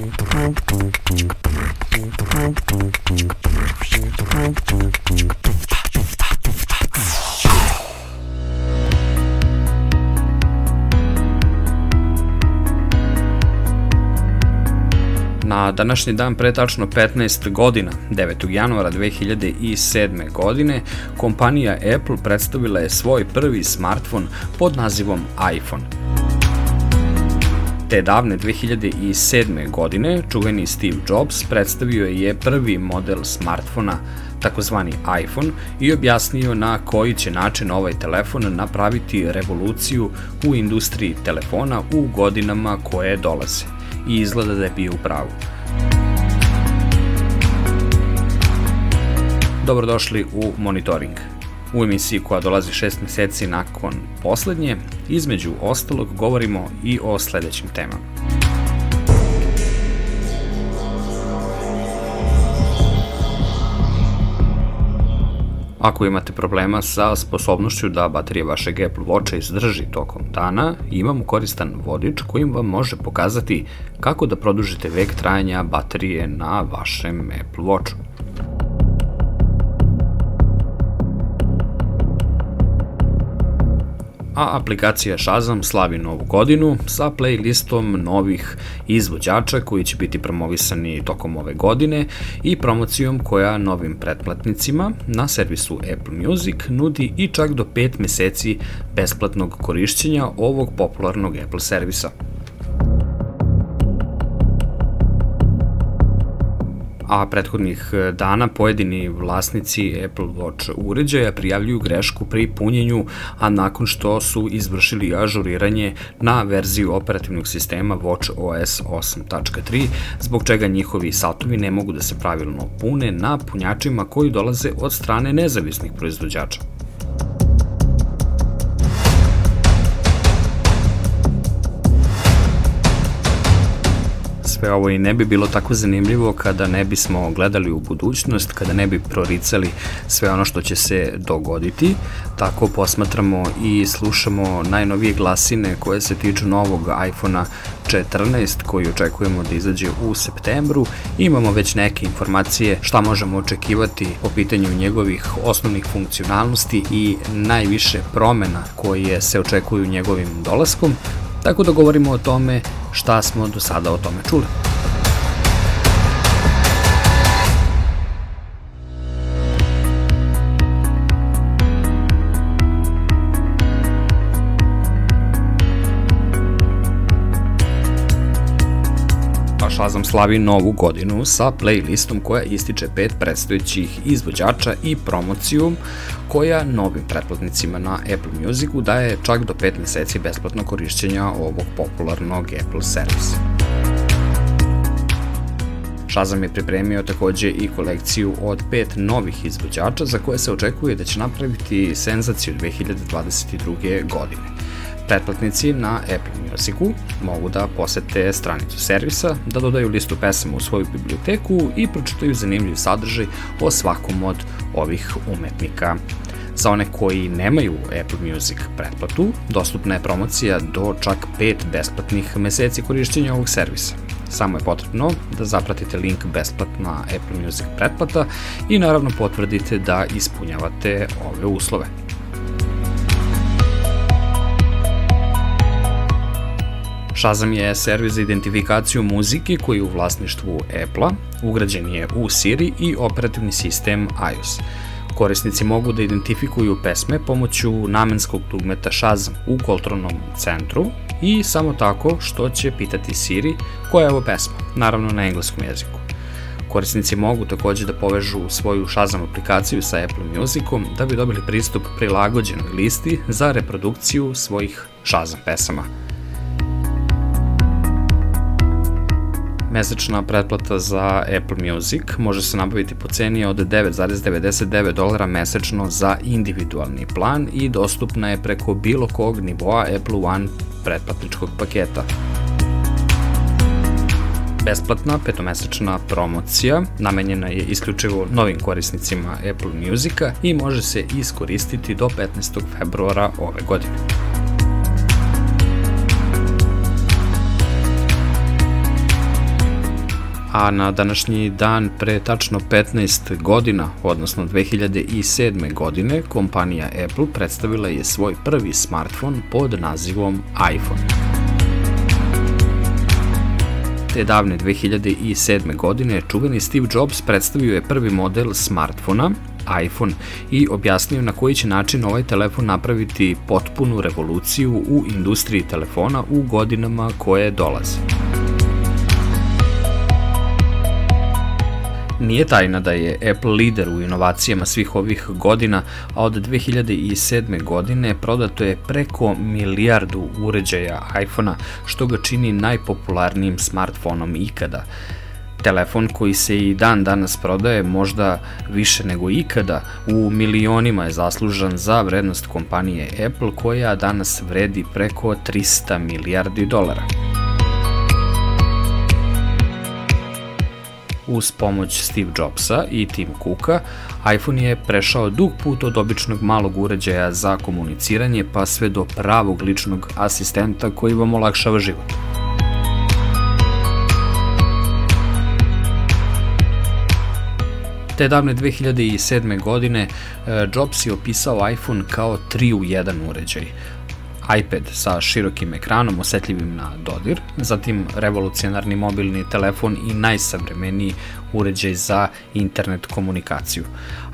Na današnji dan pre tačno 15 godina, 9. januara 2007. godine, kompanija Apple predstavila je svoj prvi smartfon pod nazivom iPhone. Te davne 2007. godine, čuveni Steve Jobs predstavio je prvi model smartfona, takozvani iPhone, i objasnio na koji će način ovaj telefon napraviti revoluciju u industriji telefona u godinama koje dolaze i izgleda da je bio u pravu. Dobrodošli u Monitoring. U emisiji koja dolazi šest meseci nakon poslednje, između ostalog govorimo i o sledećim temama. Ako imate problema sa sposobnošću da baterija vašeg Apple Watcha izdrži tokom dana, imamo koristan vodič kojim vam može pokazati kako da produžite vek trajanja baterije na vašem Apple Watchu. A aplikacija Shazam slavi novu godinu sa playlistom novih izvođača koji će biti promovisani tokom ove godine i promocijom koja novim pretplatnicima na servisu Apple Music nudi i čak do 5 meseci besplatnog korišćenja ovog popularnog Apple servisa. A prethodnih e, dana pojedini vlasnici Apple Watch uređaja prijavljuju grešku pri punjenju, a nakon što su izvršili ažuriranje na verziju operativnog sistema Watch OS 8.3, zbog čega njihovi satovi ne mogu da se pravilno pune na punjačima koji dolaze od strane nezavisnih proizvođača. Sve ovo i ne bi bilo tako zanimljivo kada ne bismo gledali u budućnost, kada ne bi proricali sve ono što će se dogoditi. Tako posmatramo i slušamo najnovije glasine koje se tiču novog iPhone-a 14 koji očekujemo da izađe u septembru. Imamo već neke informacije šta možemo očekivati po pitanju njegovih osnovnih funkcionalnosti i najviše promena koje se očekuju njegovim dolaskom. Tako da govorimo o tome šta smo do sada o tome čuli. Shazam slavi novu godinu sa playlistom koja ističe pet predstojećih izvođača i promociju koja novim pretplatnicima na Apple Musicu daje čak do 5 meseci besplatno korišćenja ovog popularnog Apple servisa. Shazam je pripremio takođe i kolekciju od pet novih izvođača za koje se očekuje da će napraviti senzaciju 2022. godine. Pretplatnici na Apple Musicu mogu da posete stranicu servisa, da dodaju listu pesama u svoju biblioteku i pročitaju zanimljiv sadržaj o svakom od ovih umetnika. Za one koji nemaju Apple Music pretplatu, dostupna je promocija do čak 5 besplatnih meseci korišćenja ovog servisa. Samo je potrebno da zapratite link besplatna Apple Music pretplata i naravno potvrdite da ispunjavate ove uslove. Shazam je servis za identifikaciju muzike koji je u vlasništvu Apple-a, ugrađen je u Siri i operativni sistem iOS. Korisnici mogu da identifikuju pesme pomoću namenskog dugmeta Shazam u kontrolnom centru i samo tako što će pitati Siri koja je ovo pesma, naravno na engleskom jeziku. Korisnici mogu takođe da povežu svoju Shazam aplikaciju sa Apple Musicom da bi dobili pristup prilagođenoj listi za reprodukciju svojih Shazam pesama. Mesečna pretplata za Apple Music može se nabaviti po ceni od 9,99 dolara mesečno za individualni plan i dostupna je preko bilo kog nivoa Apple One pretplatničkog paketa. Besplatna petomesečna promocija namenjena je isključivo novim korisnicima Apple Musica i može se iskoristiti do 15. februara ove godine. A na današnji dan pre tačno 15 godina, odnosno 2007. godine, kompanija Apple predstavila je svoj prvi smartfon pod nazivom iPhone. Te davne 2007. godine čuveni Steve Jobs predstavio je prvi model smartfona, iPhone, i objasnio na koji će način ovaj telefon napraviti potpunu revoluciju u industriji telefona u godinama koje dolaze. Nije tajna da je Apple lider u inovacijama svih ovih godina, a od 2007. godine prodato je preko milijardu uređaja iPhona, što ga čini najpopularnijim smartfonom ikada. Telefon koji se i dan danas prodaje možda više nego ikada, u milionima je zaslužan za vrednost kompanije Apple koja danas vredi preko 300 milijardi dolara. Uz pomoć Steve Jobsa i Tim Cooka, iPhone je prešao dug put od običnog malog uređaja za komuniciranje pa sve do pravog ličnog asistenta koji vam olakšava život. Te davne 2007. godine eh, Jobs je opisao iPhone kao 3 u 1 uređaj iPad sa širokim ekranom osetljivim na dodir, zatim revolucionarni mobilni telefon i najsavremeniji uređaj za internet komunikaciju.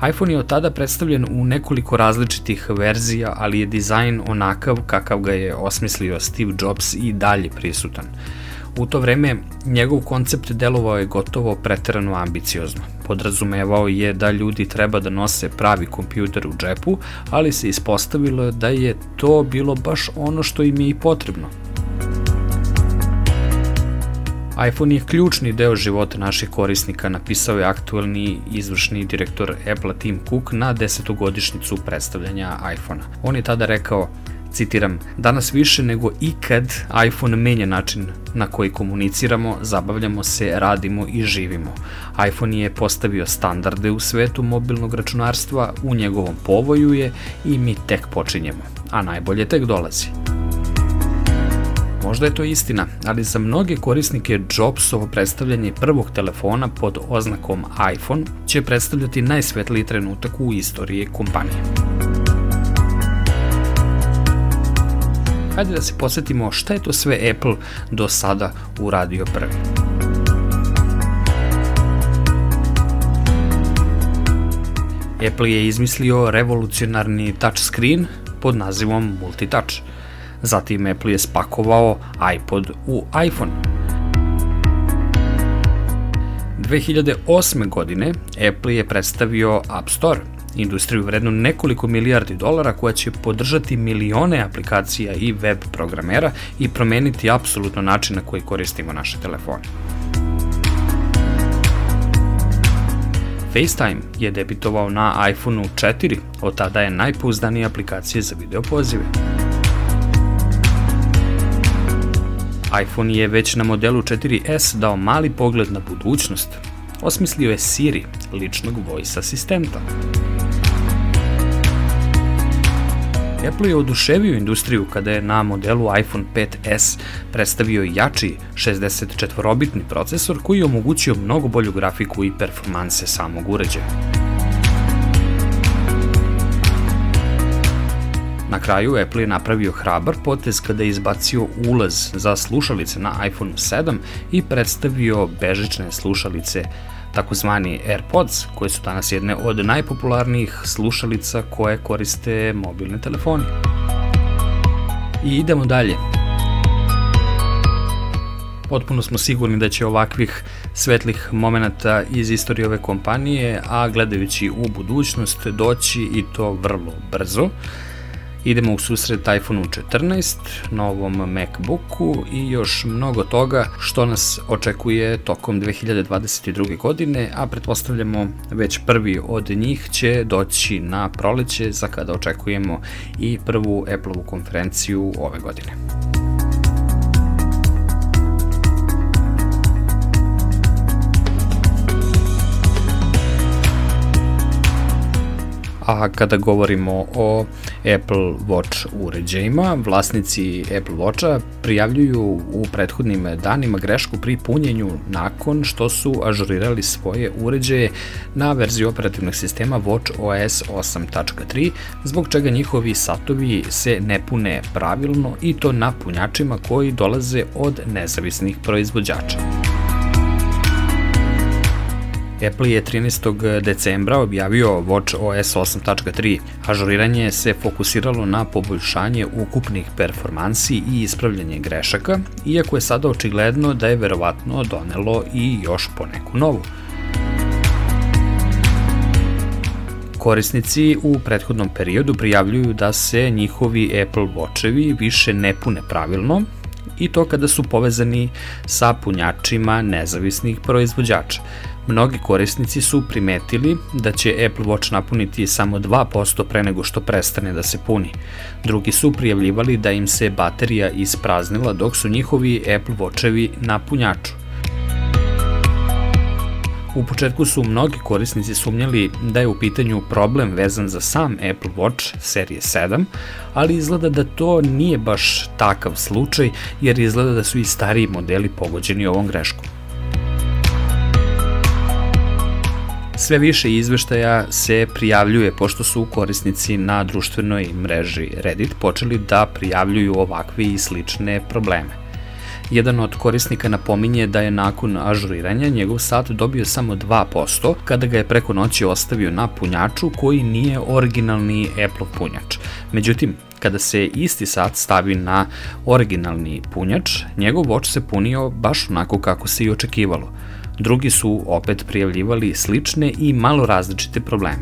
iPhone je od tada predstavljen u nekoliko različitih verzija, ali je dizajn onakav kakav ga je osmislio Steve Jobs i dalje prisutan. U to vreme njegov koncept delovao je gotovo preterano ambiciozno. Podrazumevao je da ljudi treba da nose pravi kompjuter u džepu, ali se ispostavilo da je to bilo baš ono što im je i potrebno. iPhone je ključni deo života naših korisnika, napisao je aktuelni izvršni direktor Apple Tim Cook na desetogodišnicu predstavljanja iPhone-a. On je tada rekao, Citiram, danas više nego ikad iPhone menja način na koji komuniciramo, zabavljamo se, radimo i živimo. iPhone je postavio standarde u svetu mobilnog računarstva, u njegovom povoju je i mi tek počinjemo, a najbolje tek dolazi. Možda je to istina, ali za mnoge korisnike Jobsovo predstavljanje prvog telefona pod oznakom iPhone će predstavljati najsvetliji trenutak u istoriji kompanije. Hajde da se posetimo šta je to sve Apple do sada uradio prvi. Apple je izmislio revolucionarni touchscreen pod nazivom Multitouch. Zatim Apple je spakovao iPod u iPhone. 2008. godine Apple je predstavio App Store – industriju vrednu nekoliko milijardi dolara koja će podržati milione aplikacija i web programera i promeniti apsolutno način na koji koristimo naše telefone. FaceTime je debitovao na iPhoneu 4, od tada je najpouzdanija aplikacija za video pozive. iPhone je već na modelu 4S dao mali pogled na budućnost. Osmislio je Siri, ličnog voice asistenta. Apple je oduševio industriju kada je na modelu iPhone 5s predstavio jači 64-bitni procesor koji je omogućio mnogo bolju grafiku i performanse samog uređaja. Na kraju Apple je napravio hrabar potez kada je izbacio ulaz za slušalice na iPhone 7 i predstavio bežične slušalice takozvani AirPods, koje su danas jedne od najpopularnijih slušalica koje koriste mobilne telefoni. I idemo dalje. Potpuno smo sigurni da će ovakvih svetlih momenata iz istorije ove kompanije, a gledajući u budućnost, doći i to vrlo brzo. Idemo u susret iPhoneu 14, novom MacBooku i još mnogo toga što nas očekuje tokom 2022. godine, a pretpostavljamo već prvi od njih će doći na proleće za kada očekujemo i prvu Apple-ovu konferenciju ove godine. Kada govorimo o Apple Watch uređajima, vlasnici Apple Watcha prijavljuju u prethodnim danima grešku pri punjenju nakon što su ažurirali svoje uređaje na verziju operativnog sistema Watch OS 8.3, zbog čega njihovi satovi se ne pune pravilno i to na punjačima koji dolaze od nezavisnih proizvođača. Apple je 13. decembra objavio Watch OS 8.3. Ažuriranje se fokusiralo na poboljšanje ukupnih performansi i ispravljanje grešaka, iako je sada očigledno da je verovatno donelo i još po neku novu. Korisnici u prethodnom periodu prijavljuju da se njihovi Apple Watchevi više ne pune pravilno, i to kada su povezani sa punjačima nezavisnih proizvođača. Mnogi korisnici su primetili da će Apple Watch napuniti samo 2% pre nego što prestane da se puni. Drugi su prijavljivali da im se baterija ispraznila dok su njihovi Apple Watchevi na punjaču. U početku su mnogi korisnici sumnjali da je u pitanju problem vezan za sam Apple Watch serije 7, ali izgleda da to nije baš takav slučaj jer izgleda da su i stariji modeli pogođeni ovom greškom. Sve više izveštaja se prijavljuje pošto su korisnici na društvenoj mreži Reddit počeli da prijavljuju ovakve i slične probleme. Jedan od korisnika napominje da je nakon ažuriranja njegov sat dobio samo 2% kada ga je preko noći ostavio na punjaču koji nije originalni Apple punjač. Međutim, kada se isti sat stavi na originalni punjač, njegov watch se punio baš onako kako se i očekivalo. Drugi su opet prijavljivali slične i malo različite probleme.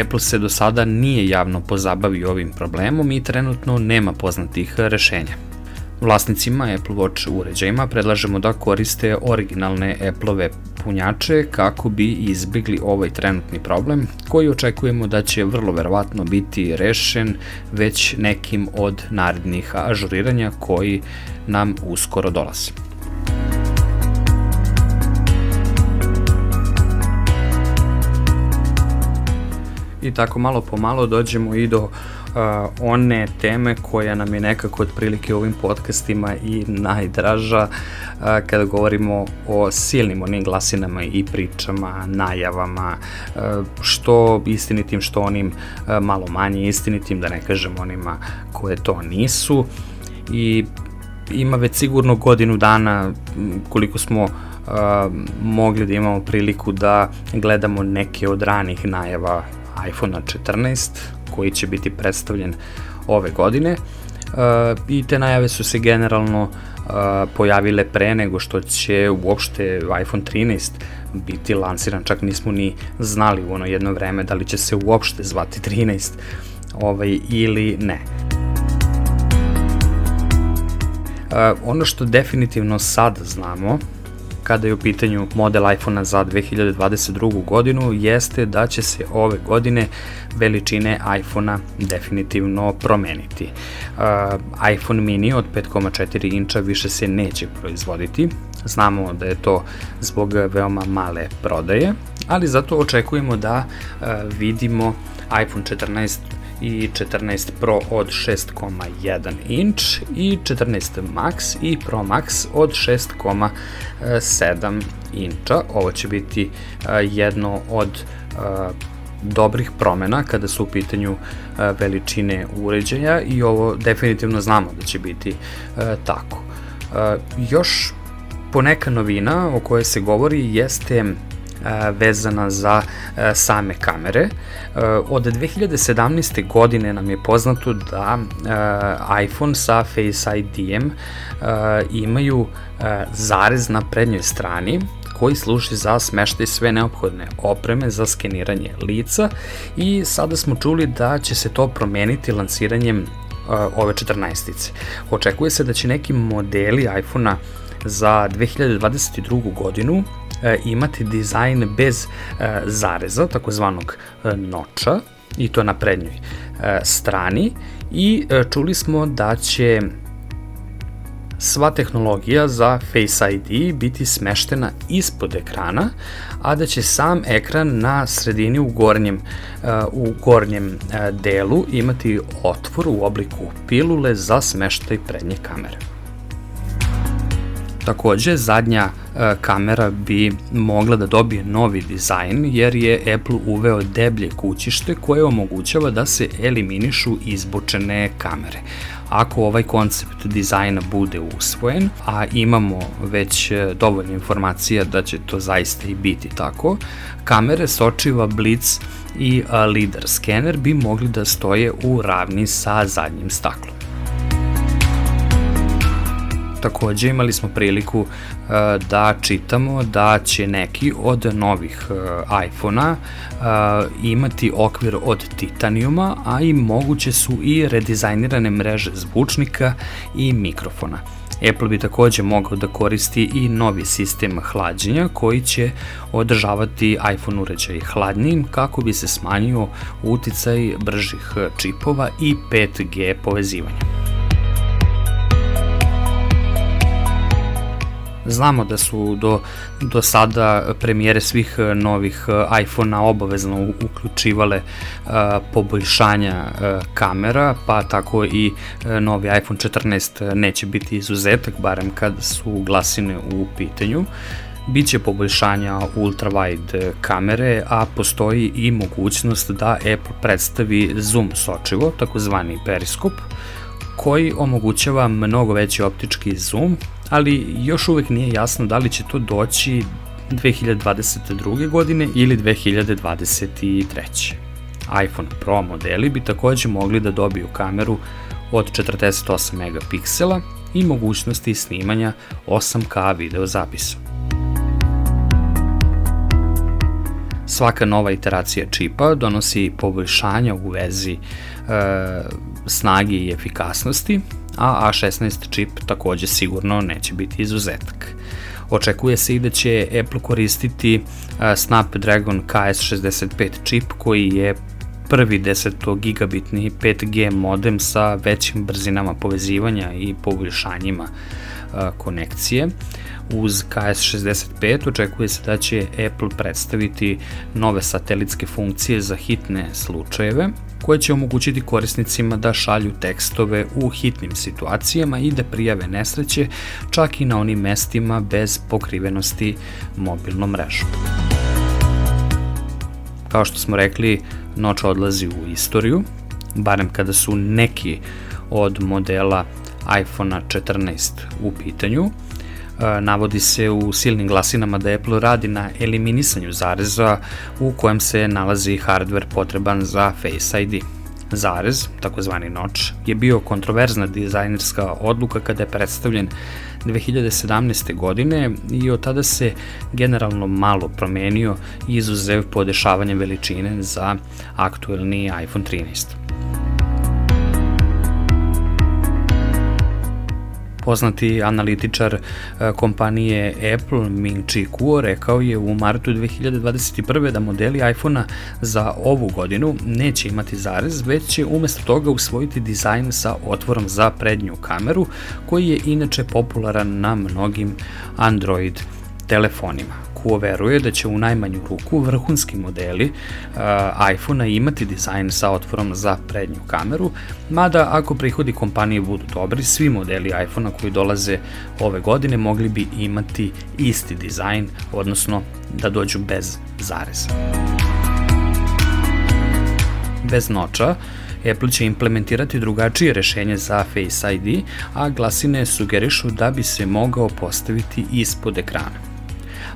Apple se do sada nije javno pozabavio ovim problemom i trenutno nema poznatih rešenja. Vlasnicima Apple Watch uređajima predlažemo da koriste originalne Apple-ove punjače kako bi izbigli ovaj trenutni problem koji očekujemo da će vrlo verovatno biti rešen već nekim od narednih ažuriranja koji nam uskoro dolaze. I tako malo po malo dođemo i do uh, one teme koja nam je nekako otprilike u ovim podcastima i najdraža uh, kada govorimo o silnim onim glasinama i pričama, najavama, uh, što istinitim, što onim uh, malo manje istinitim, da ne kažem onima koje to nisu. I ima već sigurno godinu dana koliko smo uh, mogli da imamo priliku da gledamo neke od ranih najava iPhone 14 koji će biti predstavljen ove godine i te najave su se generalno pojavile pre nego što će uopšte iPhone 13 biti lansiran, čak nismo ni znali u ono jedno vreme da li će se uopšte zvati 13 ovaj, ili ne. Uh, ono što definitivno sad znamo kada je u pitanju model iPhone-a za 2022. godinu jeste da će se ove godine veličine iPhone-a definitivno promeniti. Uh, iPhone mini od 5,4 inča više se neće proizvoditi, znamo da je to zbog veoma male prodaje, ali zato očekujemo da uh, vidimo iPhone 14 i 14 Pro od 6,1 inč i 14 Max i Pro Max od 6,7 inča. Ovo će biti jedno od dobrih promena kada su u pitanju veličine uređaja i ovo definitivno znamo da će biti tako. Još poneka novina o kojoj se govori jeste vezana za same kamere. Od 2017. godine nam je poznato da iPhone sa Face ID-em imaju zarez na prednjoj strani koji služi za smeštaj sve neophodne opreme za skeniranje lica i sada smo čuli da će se to promeniti lansiranjem ove 14-ice. Očekuje se da će neki modeli iPhone-a za 2022. godinu e, imati dizajn bez e, zareza, takozvanog e, noča, i to na prednjoj e, strani i e, čuli smo da će sva tehnologija za Face ID biti smeštena ispod ekrana, a da će sam ekran na sredini u gornjem, u gornjem delu imati otvor u obliku pilule za smeštaj prednje kamere. Takođe, zadnja e, kamera bi mogla da dobije novi dizajn jer je Apple uveo deblje kućište koje omogućava da se eliminišu izbočene kamere. Ako ovaj koncept dizajna bude usvojen, a imamo već e, dovoljno informacija da će to zaista i biti tako, kamere sočiva Blitz i LIDAR skener bi mogli da stoje u ravni sa zadnjim staklom. Takođe imali smo priliku uh, da čitamo da će neki od novih uh, iPhona uh, imati okvir od titanijuma, a i moguće su i redizajnirane mreže zvučnika i mikrofona. Apple bi takođe mogao da koristi i novi sistem hlađenja koji će održavati iPhone uređaj hladnijim kako bi se smanjio uticaj bržih čipova i 5G povezivanja. Znamo da su do, do sada premijere svih e, novih e, iPhone-a obavezno uključivale uh, poboljšanja kamera, pa tako i novi iPhone 14 neće biti izuzetak, barem kad su glasine u pitanju. Biće poboljšanja ultrawide kamere, a postoji i mogućnost da Apple predstavi zoom sočivo, takozvani periskop, koji omogućava mnogo veći optički zoom, ali još uvek nije jasno da li će to doći 2022. godine ili 2023. iPhone Pro modeli bi takođe mogli da dobiju kameru od 48 megapiksela i mogućnosti snimanja 8K video zapisa. Svaka nova iteracija čipa donosi poboljšanja u vezi e, snage i efikasnosti, a A16 čip takođe sigurno neće biti izuzetak. Očekuje se i da će Apple koristiti Snapdragon KS65 čip koji je prvi 10 gigabitni 5G modem sa većim brzinama povezivanja i poboljšanjima konekcije. Uz KS65 očekuje se da će Apple predstaviti nove satelitske funkcije za hitne slučajeve, koje će omogućiti korisnicima da šalju tekstove u hitnim situacijama i da prijave nesreće čak i na onim mestima bez pokrivenosti mobilnom mrežom. Kao što smo rekli, noć odlazi u istoriju, barem kada su neki od modela iPhone 14 u pitanju, navodi se u silnim glasinama da Apple radi na eliminisanju zareza u kojem se nalazi hardware potreban za Face ID. Zarez, takozvani notch, je bio kontroverzna dizajnerska odluka kada je predstavljen 2017. godine i od tada se generalno malo promenio izuzev podešavanja veličine za aktuelni iPhone 13. Poznati analitičar e, kompanije Apple Ming Chi Kuo rekao je u martu 2021. da modeli iPhone-a za ovu godinu neće imati zarez, već će umesto toga usvojiti dizajn sa otvorom za prednju kameru, koji je inače popularan na mnogim Android telefonima. Kuo veruje da će u najmanju ruku vrhunski modeli uh, iPhone-a imati dizajn sa otvorom za prednju kameru, mada ako prihodi kompanije budu dobri, svi modeli iPhone-a koji dolaze ove godine mogli bi imati isti dizajn, odnosno da dođu bez zareza. Bez noča, Apple će implementirati drugačije rešenje za Face ID, a glasine sugerišu da bi se mogao postaviti ispod ekrana.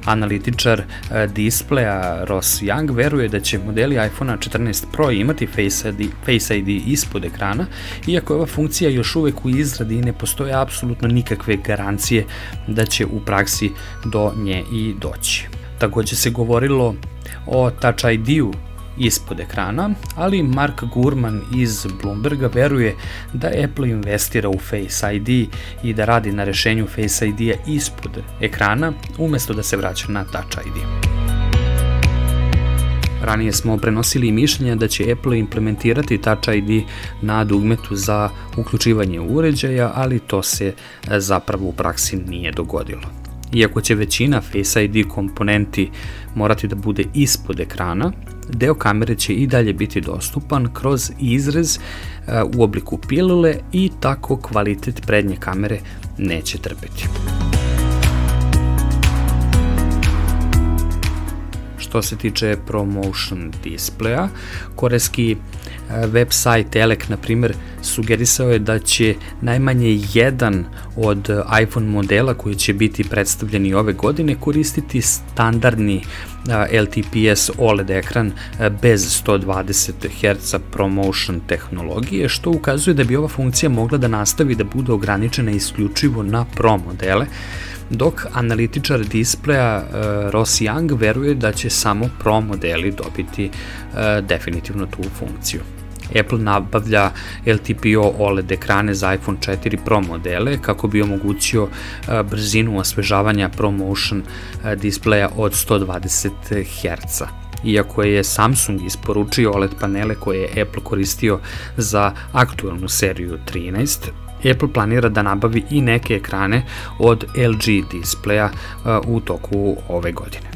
Analitičar e, displeja Ross Young veruje da će modeli iPhone 14 Pro imati Face ID, Face ID ispod ekrana, iako je ova funkcija još uvek u izradi i ne postoje apsolutno nikakve garancije da će u praksi do nje i doći. Takođe se govorilo o Touch ID-u ispod ekrana, ali Mark Gurman iz Bloomberga veruje da Apple investira u Face ID i da radi na rešenju Face ID-a ispod ekrana umesto da se vraća na Touch ID. Ranije smo prenosili mišljenja da će Apple implementirati Touch ID na dugmetu za uključivanje uređaja, ali to se e, zapravo u praksi nije dogodilo. Iako će većina Face ID komponenti morati da bude ispod ekrana, deo kamere će i dalje biti dostupan kroz izrez e, u obliku pilule i tako kvalitet prednje kamere neće trpeti. što se tiče promotion displeja. Korejski e, website Elek, na primjer, sugerisao je da će najmanje jedan od iPhone modela koji će biti predstavljeni ove godine koristiti standardni e, LTPS OLED ekran e, bez 120 Hz promotion tehnologije, što ukazuje da bi ova funkcija mogla da nastavi da bude ograničena isključivo na Pro modele, dok analitičar displeja uh, Ross Young veruje da će samo Pro modeli dobiti uh, definitivno tu funkciju. Apple nabavlja LTPO OLED ekrane za iPhone 4 Pro modele kako bi omogućio uh, brzinu osvežavanja ProMotion displeja od 120 Hz iako je Samsung isporučio OLED panele koje je Apple koristio za aktualnu seriju 13, Apple planira da nabavi i neke ekrane od LG displeja uh, u toku ove godine.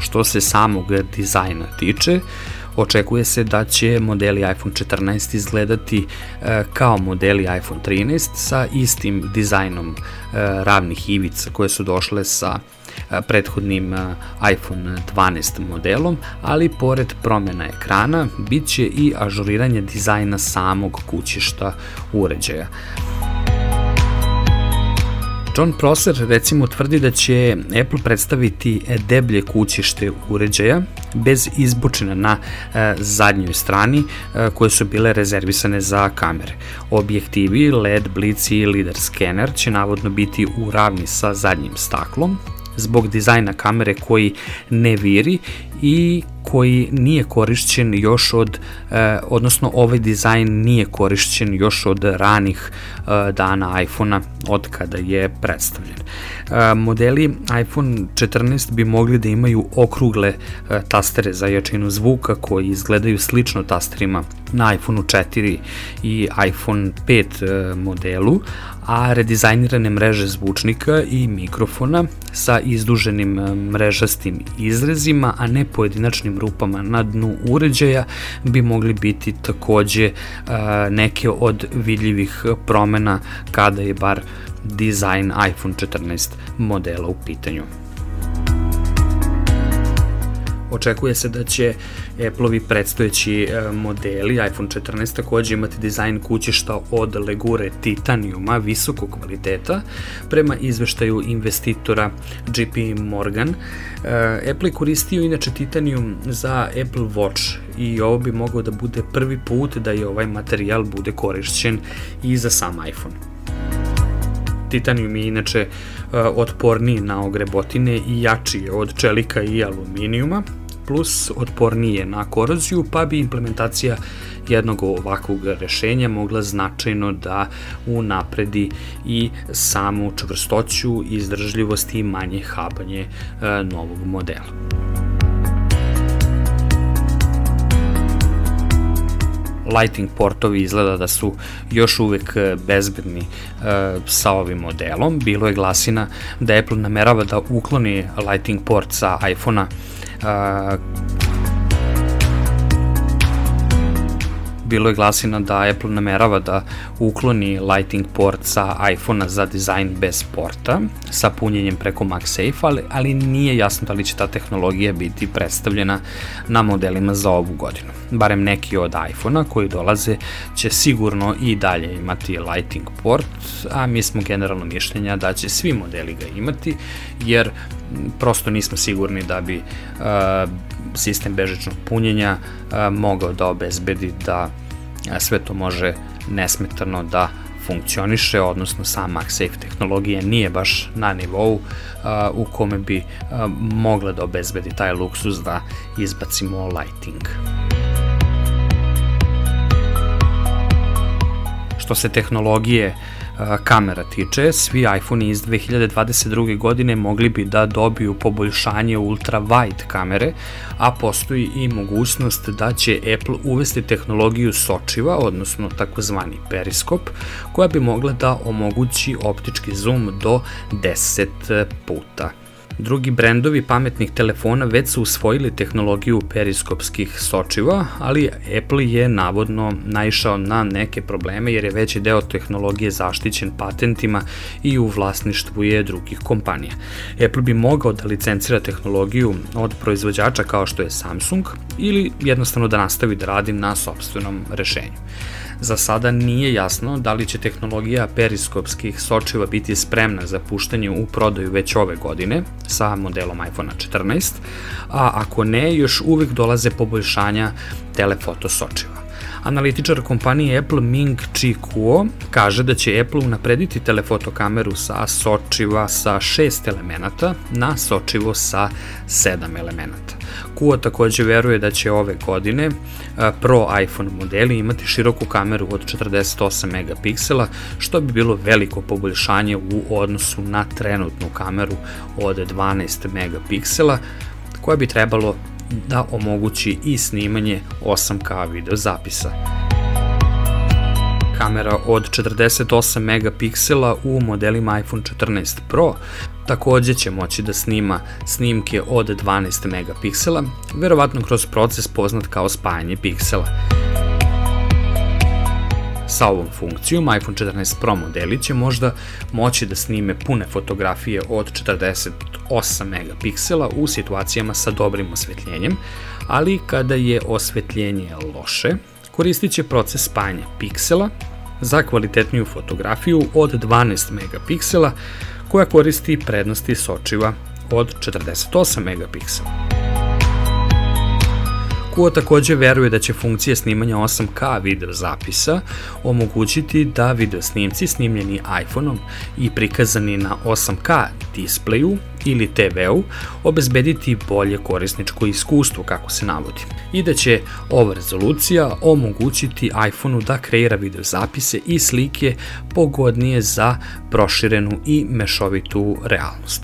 Što se samog dizajna tiče, očekuje se da će modeli iPhone 14 izgledati uh, kao modeli iPhone 13 sa istim dizajnom uh, ravnih ivica koje su došle sa prethodnim iPhone 12 modelom, ali pored promjena ekrana bit će i ažuriranje dizajna samog kućišta uređaja. John Prosser recimo tvrdi da će Apple predstaviti deblje kućište uređaja bez izbočina na e, zadnjoj strani e, koje su bile rezervisane za kamere. Objektivi LED, blici i lidar skener će navodno biti u ravni sa zadnjim staklom, zbog dizajna kamere koji ne viri i koji nije korišćen još od, eh, odnosno ovaj dizajn nije korišćen još od ranih eh, dana iPhone-a od kada je predstavljen. Eh, modeli iPhone 14 bi mogli da imaju okrugle eh, tastere za jačinu zvuka koji izgledaju slično tasterima na iPhone 4 i iPhone 5 eh, modelu, a redizajnirane mreže zvučnika i mikrofona sa izduženim eh, mrežastim izrezima, a ne pojedinačnim rupama na dnu uređaja bi mogli biti takođe eh, neke od vidljivih promena kada je bar dizajn iPhone 14 modela u pitanju. Očekuje se da će Apple-ovi predstojeći e, modeli iPhone 14 takođe imati dizajn kućišta od legure titanijuma visokog kvaliteta. Prema izveštaju investitora JP Morgan, e, Apple je koristio inače titanijum za Apple Watch i ovo bi mogao da bude prvi put da je ovaj materijal bude korišćen i za sam iPhone. Titanijum je inače uh, otporniji na ogrebotine i jači je od čelika i aluminijuma, plus otpornije na koroziju, pa bi implementacija jednog ovakvog rešenja mogla značajno da unapredi i samu čvrstoću, izdržljivost i manje habanje e, novog modela. Lighting portovi izgleda da su još uvek bezbedni e, sa ovim modelom. Bilo je glasina da Apple namerava da ukloni Lighting port sa iPhone-a bilo je glasina da Apple namerava da ukloni Lighting port sa iPhone-a za dizajn bez porta, sa punjenjem preko MagSafe, ali, ali nije jasno da li će ta tehnologija biti predstavljena na modelima za ovu godinu. Barem neki od iPhone-a koji dolaze će sigurno i dalje imati Lighting port, a mi smo generalno mišljenja da će svi modeli ga imati, jer prosto nismo sigurni da bi uh, sistem bežičnog punjenja uh, mogao da obezbedi da uh, sve to može nesmetano da funkcioniše, odnosno sam MagSafe tehnologija nije baš na nivou uh, u kome bi uh, mogla da obezbedi taj luksus da izbacimo lighting. Što se tehnologije kamera tiče, svi iPhone iz 2022. godine mogli bi da dobiju poboljšanje ultra wide kamere, a postoji i mogućnost da će Apple uvesti tehnologiju sočiva, odnosno takozvani periskop, koja bi mogla da omogući optički zoom do 10 puta. Drugi brendovi pametnih telefona već su usvojili tehnologiju periskopskih sočiva, ali Apple je navodno naišao na neke probleme jer je veći deo tehnologije zaštićen patentima i u vlasništvu je drugih kompanija. Apple bi mogao da licencira tehnologiju od proizvođača kao što je Samsung ili jednostavno da nastavi da radi na sobstvenom rešenju. Za sada nije jasno da li će tehnologija periskopskih sočiva biti spremna za puštanje u prodaju već ove godine sa modelom iPhone 14, a ako ne, još uvek dolaze poboljšanja telefoto sočiva. Analitičar kompanije Apple Ming Chi Kuo kaže da će Apple unaprediti telefoto kameru sa sočiva sa 6 elemenata na sočivo sa 7 elemenata. Kuo takođe veruje da će ove godine Pro iPhone modeli imati široku kameru od 48 megapiksela, što bi bilo veliko poboljšanje u odnosu na trenutnu kameru od 12 megapiksela, koja bi trebalo da omogući i snimanje 8K video zapisa. Kamera od 48 megapiksela u modelima iPhone 14 Pro takođe će moći da snima snimke od 12 megapiksela, verovatno kroz proces poznat kao spajanje piksela. Sa ovom funkcijom iPhone 14 Pro modeli će možda moći da snime pune fotografije od 48 megapiksela u situacijama sa dobrim osvetljenjem, ali kada je osvetljenje loše, koristit će proces spajanja piksela za kvalitetniju fotografiju od 12 megapiksela koja koristi prednosti sočiva od 48 megapiksela. Kuo takođe veruje da će funkcija snimanja 8K video zapisa omogućiti da video snimci snimljeni iPhone-om i prikazani na 8K displeju ili TV-u obezbediti bolje korisničko iskustvo kako se navodi i da će ova rezolucija omogućiti iPhone-u da kreira video zapise i slike pogodnije za proširenu i mešovitu realnost.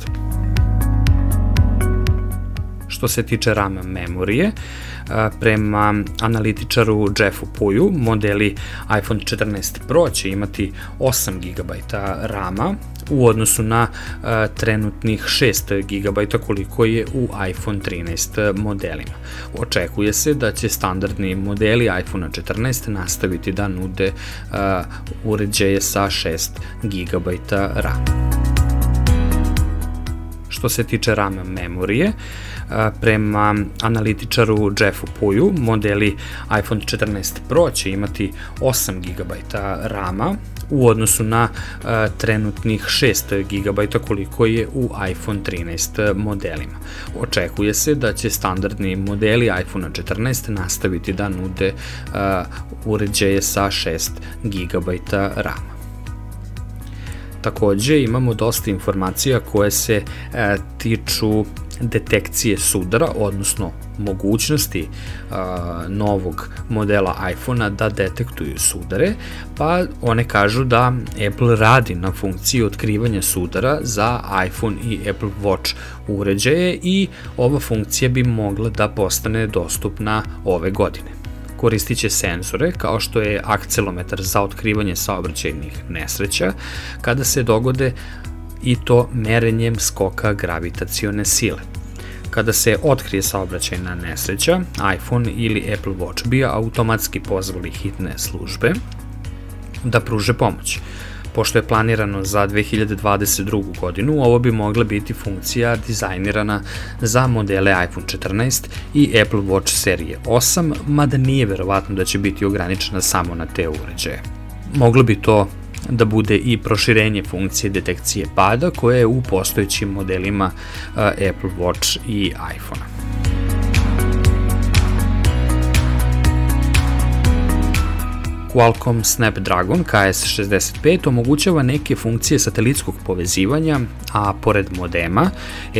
Što se tiče RAM memorije, prema analitičaru Jeffu Puju, modeli iPhone 14 Pro će imati 8 GB RAM-a u odnosu na trenutnih 6 GB koliko je u iPhone 13 modelima. Očekuje se da će standardni modeli iPhone 14 nastaviti da nude uređaje sa 6 GB RAM. Što se tiče RAM memorije, prema analitičaru Jeffu Puju, modeli iPhone 14 Pro će imati 8 GB RAM-a u odnosu na trenutnih 6 GB koliko je u iPhone 13 modelima. Očekuje se da će standardni modeli iPhone 14 nastaviti da nude uređaje sa 6 GB RAM-a. Takođe imamo dosta informacija koje se e, tiču detekcije sudara, odnosno mogućnosti a, novog modela iPhone-a da detektuju sudare, pa one kažu da Apple radi na funkciji otkrivanja sudara za iPhone i Apple Watch uređaje i ova funkcija bi mogla da postane dostupna ove godine. Koristit će senzore kao što je akcelometar za otkrivanje saobraćajnih nesreća kada se dogode i to merenjem skoka gravitacione sile. Kada se otkrije saobraćajna nesreća, iPhone ili Apple Watch bi automatski pozvali hitne službe da pruže pomoć. Pošto je planirano za 2022. godinu, ovo bi mogla biti funkcija dizajnirana za modele iPhone 14 i Apple Watch serije 8, mada nije verovatno da će biti ograničena samo na te uređaje. Moglo bi to da bude i proširenje funkcije detekcije pada koje je u postojećim modelima Apple Watch i iPhone. Qualcomm Snapdragon KS65 omogućava neke funkcije satelitskog povezivanja, a pored modema,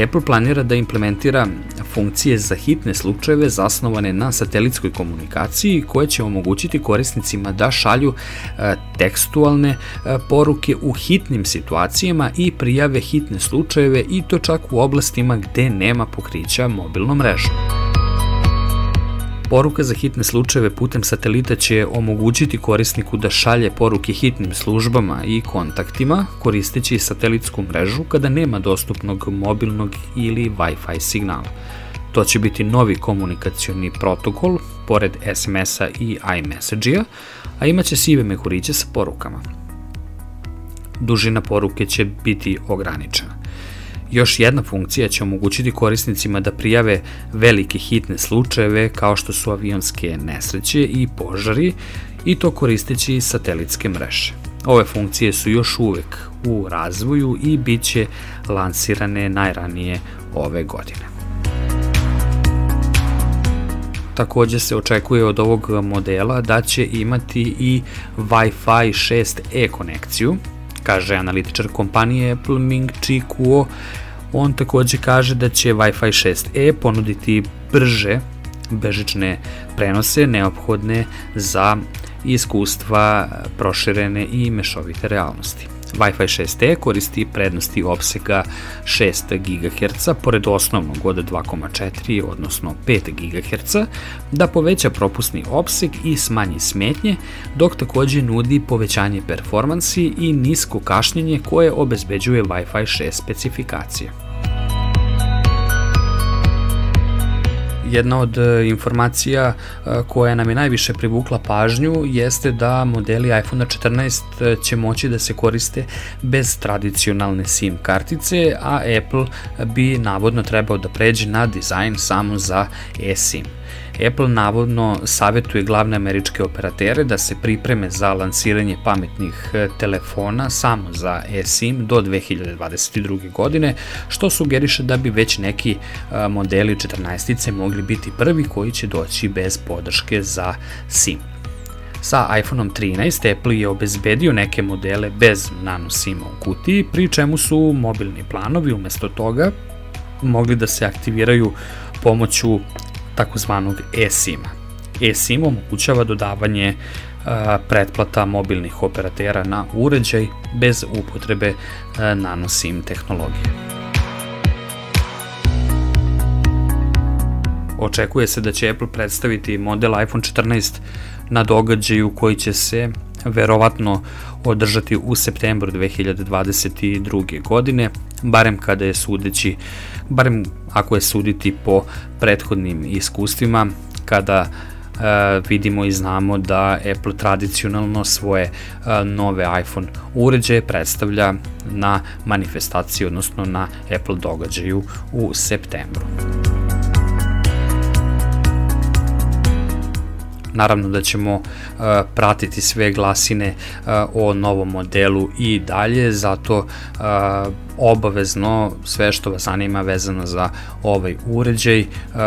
Apple planira da implementira funkcije za hitne slučajeve zasnovane na satelitskoj komunikaciji koje će omogućiti korisnicima da šalju e, tekstualne e, poruke u hitnim situacijama i prijave hitne slučajeve i to čak u oblastima gde nema pokrića mobilnom mrežom. Poruka za hitne slučajeve putem satelita će omogućiti korisniku da šalje poruke hitnim službama i kontaktima koristeći satelitsku mrežu kada nema dostupnog mobilnog ili Wi-Fi signala. To će biti novi komunikacioni protokol, pored SMS-a i iMessage-a, a imaće sive mehuriće sa porukama. Dužina poruke će biti ograničena. Još jedna funkcija će omogućiti korisnicima da prijave velike hitne slučajeve kao što su avionske nesreće i požari i to koristeći satelitske mreže. Ove funkcije su još uvek u razvoju i bit će lansirane najranije ove godine. Takođe se očekuje od ovog modela da će imati i Wi-Fi 6E konekciju, kaže analitičar kompanije Apple Ming Chi Kuo, on takođe kaže da će Wi-Fi 6E ponuditi brže bežične prenose neophodne za iskustva proširene i mešovite realnosti. Wi-Fi 6E koristi prednosti opsega 6 GHz pored osnovnog od 2,4 odnosno 5 GHz da poveća propusni opseg i smanji smetnje, dok takođe nudi povećanje performansi i nisko kašnjenje koje obezbeđuje Wi-Fi 6 specifikacije. Jedna od e, informacija e, koja nam je najviše privukla pažnju jeste da modeli iPhone 14 e, će moći da se koriste bez tradicionalne SIM kartice, a Apple bi navodno trebao da pređe na dizajn samo za eSIM. Apple navodno savjetuje glavne američke operatere da se pripreme za lansiranje pametnih telefona samo za eSIM do 2022. godine, što sugeriše da bi već neki modeli 14 mogli biti prvi koji će doći bez podrške za SIM. Sa iPhoneom 13 Apple je obezbedio neke modele bez nano SIM-a u kutiji, pri čemu su mobilni planovi umesto toga mogli da se aktiviraju pomoću takozvanog eSIM-a. eSIM omogućava dodavanje pretplata mobilnih operatera na uređaj bez upotrebe nano SIM tehnologije. Očekuje se da će Apple predstaviti model iPhone 14 na događaju koji će se verovatno održati u septembru 2022. godine, barem kada je sudeći, barem ako je suditi po prethodnim iskustvima, kada Uh, vidimo i znamo da Apple tradicionalno svoje uh, nove iPhone uređaje predstavlja na manifestaciji, odnosno na Apple događaju u septembru. Naravno da ćemo uh, pratiti sve glasine uh, o novom modelu i dalje, zato uh, obavezno sve što vas zanima vezano za ovaj uređaj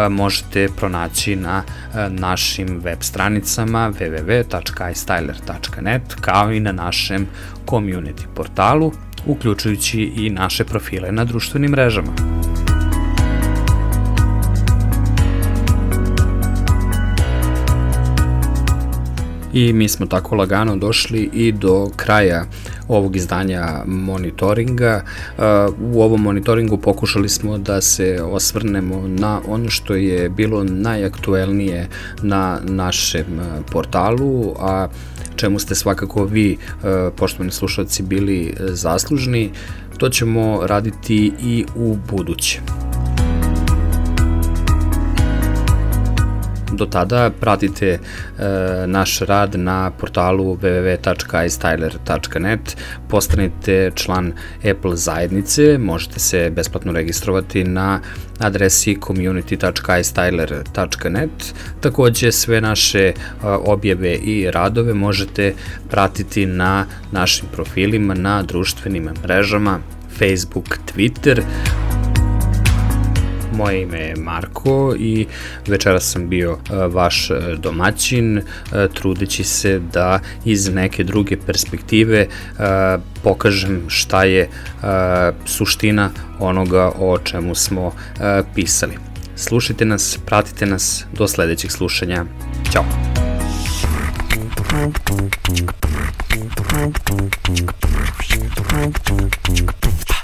možete pronaći na našim web stranicama www.istyler.net kao i na našem community portalu, uključujući i naše profile na društvenim mrežama. I mi smo tako lagano došli i do kraja ovog izdanja monitoringa. Uh, u ovom monitoringu pokušali smo da se osvrnemo na ono što je bilo najaktuelnije na našem uh, portalu, a čemu ste svakako vi, uh, poštovani slušalci, bili zaslužni. To ćemo raditi i u buduće. Do tada pratite e, naš rad na portalu www.istyler.net, postanite član Apple zajednice, možete se besplatno registrovati na adresi community.istyler.net. Takođe sve naše e, objave i radove možete pratiti na našim profilima na društvenim mrežama Facebook, Twitter, Moje ime je Marko i večeras sam bio e, vaš e, domaćin, e, trudeći se da iz neke druge perspektive pokažem šta je suština onoga o čemu smo pisali. Slušajte nas, pratite nas, do sledećeg slušanja. Ćao! Thank you.